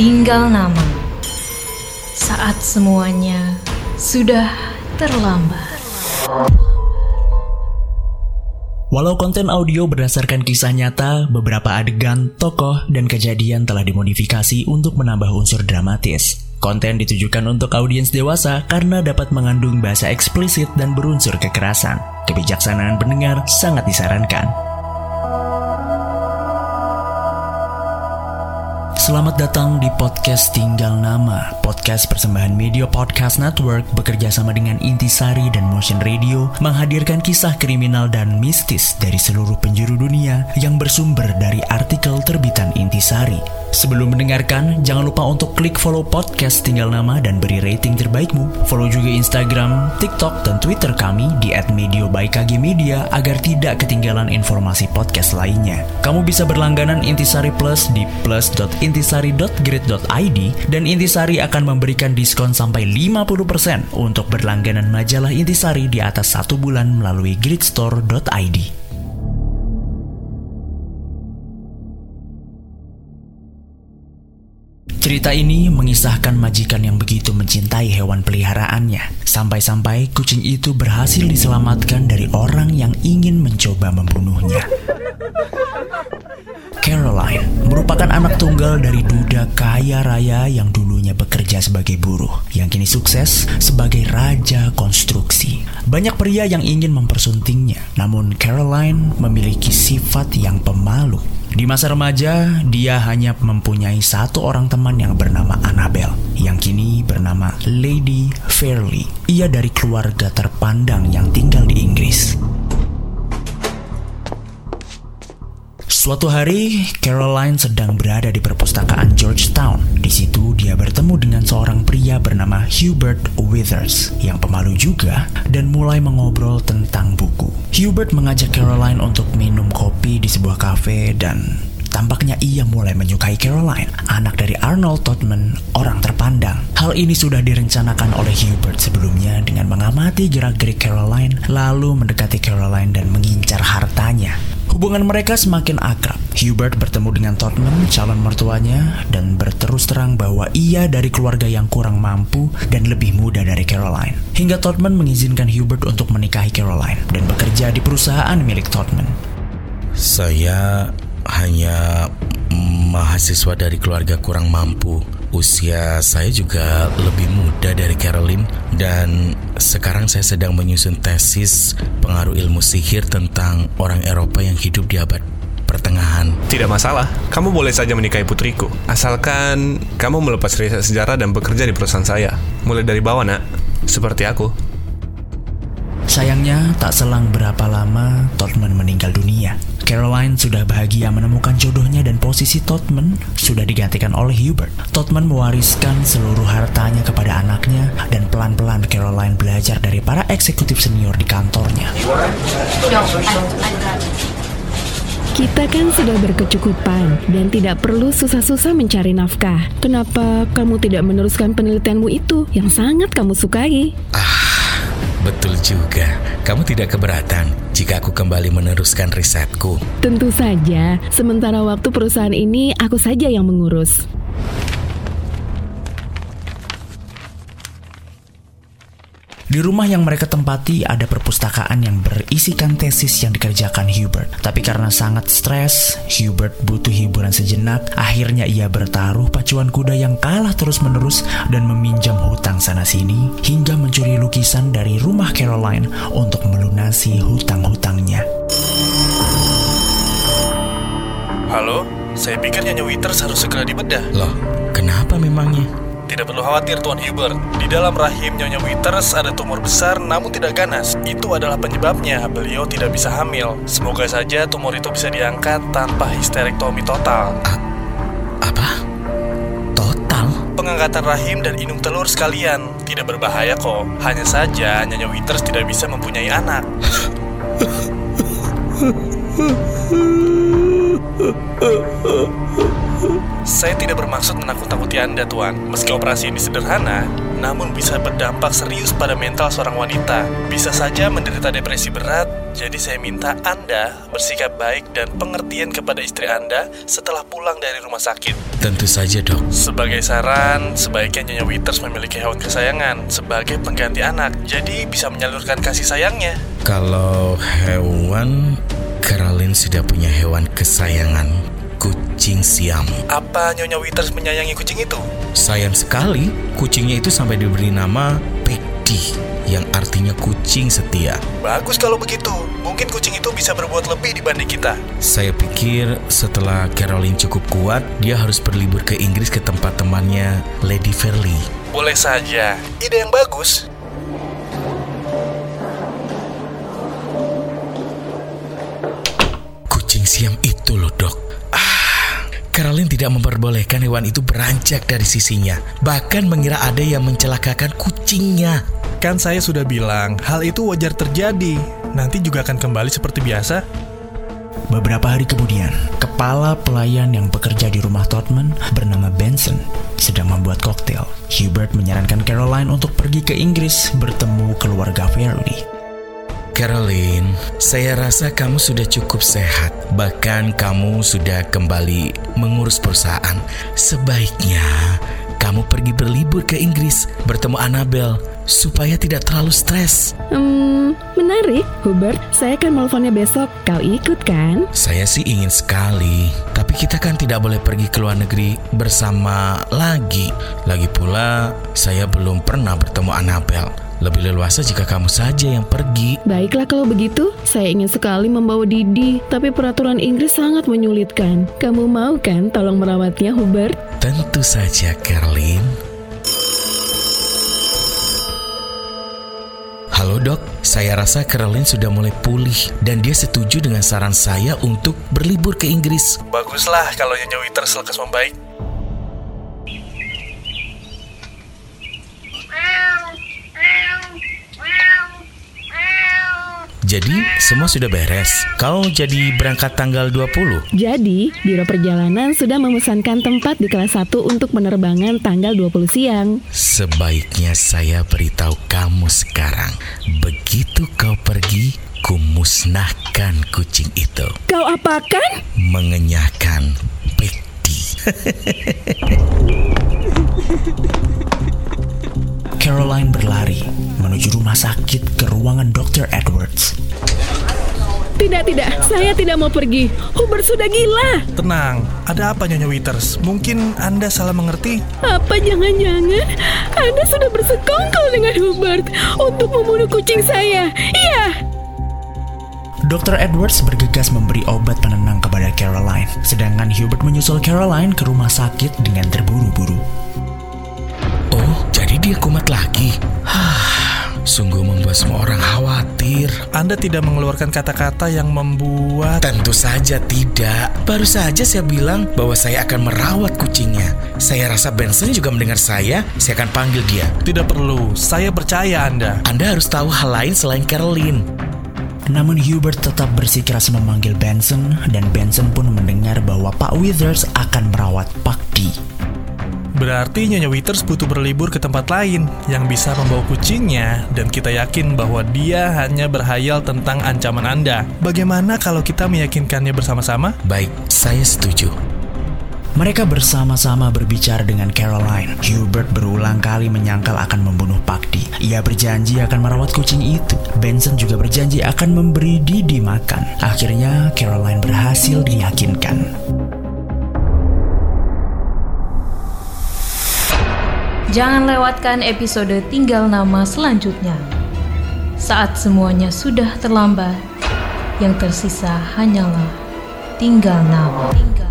Tinggal nama. Saat semuanya sudah terlambat. Walau konten audio berdasarkan kisah nyata, beberapa adegan, tokoh, dan kejadian telah dimodifikasi untuk menambah unsur dramatis. Konten ditujukan untuk audiens dewasa karena dapat mengandung bahasa eksplisit dan berunsur kekerasan. Kebijaksanaan pendengar sangat disarankan. Selamat datang di podcast Tinggal Nama, podcast persembahan Media Podcast Network bekerja sama dengan Intisari dan Motion Radio menghadirkan kisah kriminal dan mistis dari seluruh penjuru dunia yang bersumber dari artikel terbitan Intisari. Sebelum mendengarkan, jangan lupa untuk klik follow podcast Tinggal Nama dan beri rating terbaikmu. Follow juga Instagram, TikTok, dan Twitter kami di @medio by KG agar tidak ketinggalan informasi podcast lainnya. Kamu bisa berlangganan Intisari Plus di plus.intisari.grid.id dan Intisari akan memberikan diskon sampai 50% untuk berlangganan majalah Intisari di atas satu bulan melalui gridstore.id. Cerita ini mengisahkan majikan yang begitu mencintai hewan peliharaannya, sampai-sampai kucing itu berhasil diselamatkan dari orang yang ingin mencoba membunuhnya. Caroline merupakan anak tunggal dari duda kaya raya yang dulunya bekerja sebagai buruh, yang kini sukses sebagai raja konstruksi. Banyak pria yang ingin mempersuntingnya, namun Caroline memiliki sifat yang pemalu. Di masa remaja, dia hanya mempunyai satu orang teman yang bernama Annabelle, yang kini bernama Lady Fairley. Ia dari keluarga terpandang yang tinggal di Inggris. Suatu hari, Caroline sedang berada di perpustakaan Georgetown. Di situ dia bertemu dengan seorang pria bernama Hubert Withers yang pemalu juga dan mulai mengobrol tentang buku. Hubert mengajak Caroline untuk minum kopi di sebuah kafe dan Tampaknya ia mulai menyukai Caroline, anak dari Arnold Todman, orang terpandang. Hal ini sudah direncanakan oleh Hubert sebelumnya dengan mengamati gerak-gerik Caroline, lalu mendekati Caroline dan mengincar hartanya. Hubungan mereka semakin akrab. Hubert bertemu dengan Todman, calon mertuanya, dan berterus terang bahwa ia dari keluarga yang kurang mampu dan lebih muda dari Caroline. Hingga Todman mengizinkan Hubert untuk menikahi Caroline dan bekerja di perusahaan milik Todman. Saya hanya mahasiswa dari keluarga kurang mampu. Usia saya juga lebih muda dari Caroline dan sekarang saya sedang menyusun tesis pengaruh ilmu sihir tentang orang Eropa yang hidup di abad pertengahan. Tidak masalah, kamu boleh saja menikahi putriku. Asalkan kamu melepas riset sejarah dan bekerja di perusahaan saya. Mulai dari bawah, nak. Seperti aku. Sayangnya, tak selang berapa lama Todman meninggal dunia. Caroline sudah bahagia menemukan jodohnya dan posisi Todman sudah digantikan oleh Hubert. Todman mewariskan seluruh hartanya kepada anaknya dan pelan-pelan Caroline belajar dari para eksekutif senior di kantornya. Kita kan sudah berkecukupan dan tidak perlu susah-susah mencari nafkah. Kenapa kamu tidak meneruskan penelitianmu itu yang sangat kamu sukai? Betul juga, kamu tidak keberatan jika aku kembali meneruskan risetku. Tentu saja, sementara waktu perusahaan ini aku saja yang mengurus. Di rumah yang mereka tempati ada perpustakaan yang berisikan tesis yang dikerjakan Hubert. Tapi karena sangat stres, Hubert butuh hiburan sejenak. Akhirnya ia bertaruh pacuan kuda yang kalah terus-menerus dan meminjam hutang sana-sini hingga mencuri lukisan dari rumah Caroline untuk melunasi hutang-hutangnya. Halo, saya pikir Nyonya Withers harus segera dibedah. Loh, kenapa memangnya? Tidak perlu khawatir Tuan Hubert. Di dalam rahim Nyonya Withers ada tumor besar namun tidak ganas. Itu adalah penyebabnya beliau tidak bisa hamil. Semoga saja tumor itu bisa diangkat tanpa histerektomi total. Apa? Total? Pengangkatan rahim dan indung telur sekalian tidak berbahaya kok. Hanya saja Nyonya Withers tidak bisa mempunyai anak. Saya tidak bermaksud menakut-nakuti Anda, Tuan. Meski operasi ini sederhana, namun bisa berdampak serius pada mental seorang wanita. Bisa saja menderita depresi berat, jadi saya minta Anda bersikap baik dan pengertian kepada istri Anda setelah pulang dari rumah sakit. Tentu saja dok. Sebagai saran, sebaiknya Nyonya Withers memiliki hewan kesayangan sebagai pengganti anak, jadi bisa menyalurkan kasih sayangnya. Kalau hewan, Caroline sudah punya hewan kesayangan, kucing siam. Apa Nyonya Withers menyayangi kucing itu? Sayang sekali, kucingnya itu sampai diberi nama Peggy, yang artinya kucing setia. Bagus kalau begitu. Mungkin kucing itu bisa berbuat lebih dibanding kita. Saya pikir setelah Caroline cukup kuat, dia harus berlibur ke Inggris ke tempat temannya Lady Fairley. Boleh saja. Ide yang bagus. Siam itu loh dok. Ah, Caroline tidak memperbolehkan hewan itu beranjak dari sisinya. Bahkan mengira ada yang mencelakakan kucingnya. Kan saya sudah bilang, hal itu wajar terjadi. Nanti juga akan kembali seperti biasa. Beberapa hari kemudian, kepala pelayan yang bekerja di rumah Todman bernama Benson sedang membuat koktail. Hubert menyarankan Caroline untuk pergi ke Inggris bertemu keluarga Fairley. Caroline, saya rasa kamu sudah cukup sehat. Bahkan kamu sudah kembali mengurus perusahaan. Sebaiknya kamu pergi berlibur ke Inggris bertemu Annabel supaya tidak terlalu stres. Hmm, menarik. Hubert, saya akan melponnya besok. Kau ikut kan? Saya sih ingin sekali, tapi kita kan tidak boleh pergi ke luar negeri bersama lagi. Lagi pula, saya belum pernah bertemu Annabel. Lebih leluasa jika kamu saja yang pergi. Baiklah kalau begitu, saya ingin sekali membawa Didi, tapi peraturan Inggris sangat menyulitkan. Kamu mau kan tolong merawatnya, Hubert? Tentu saja, Caroline. Halo dok, saya rasa Caroline sudah mulai pulih dan dia setuju dengan saran saya untuk berlibur ke Inggris. Baguslah kalau Nyonya Withers lekas membaik. Jadi, semua sudah beres. Kau jadi berangkat tanggal 20? Jadi, Biro Perjalanan sudah memesankan tempat di kelas 1 untuk penerbangan tanggal 20 siang. Sebaiknya saya beritahu kamu sekarang. Begitu kau pergi, kumusnahkan kucing itu. Kau apakan? Mengenyahkan Pekti. Caroline berlari menuju rumah sakit ke ruangan Dr. Edwards. Tidak, tidak. Saya tidak mau pergi. Hubert sudah gila. Tenang, ada apa Nyonya Withers? Mungkin Anda salah mengerti. Apa jangan-jangan Anda sudah bersekongkol dengan Hubert untuk membunuh kucing saya? Iya. Dr. Edwards bergegas memberi obat penenang kepada Caroline, sedangkan Hubert menyusul Caroline ke rumah sakit dengan terburu-buru. Oh, jadi dia kumat lagi. Hah, sungguh membuat semua orang khawatir. Anda tidak mengeluarkan kata-kata yang membuat... Tentu saja tidak. Baru saja saya bilang bahwa saya akan merawat kucingnya. Saya rasa Benson juga mendengar saya. Saya akan panggil dia. Tidak perlu, saya percaya Anda. Anda harus tahu hal lain selain Caroline. Namun Hubert tetap bersikeras memanggil Benson dan Benson pun mendengar bahwa Pak Withers akan merawat Pak D. Berarti Nyonya Withers butuh berlibur ke tempat lain yang bisa membawa kucingnya dan kita yakin bahwa dia hanya berhayal tentang ancaman Anda. Bagaimana kalau kita meyakinkannya bersama-sama? Baik, saya setuju. Mereka bersama-sama berbicara dengan Caroline. Hubert berulang kali menyangkal akan membunuh Pakdi. Ia berjanji akan merawat kucing itu. Benson juga berjanji akan memberi Didi makan. Akhirnya Caroline berhasil diyakinkan. Jangan lewatkan episode Tinggal Nama selanjutnya. Saat semuanya sudah terlambat, yang tersisa hanyalah tinggal nama. Tinggal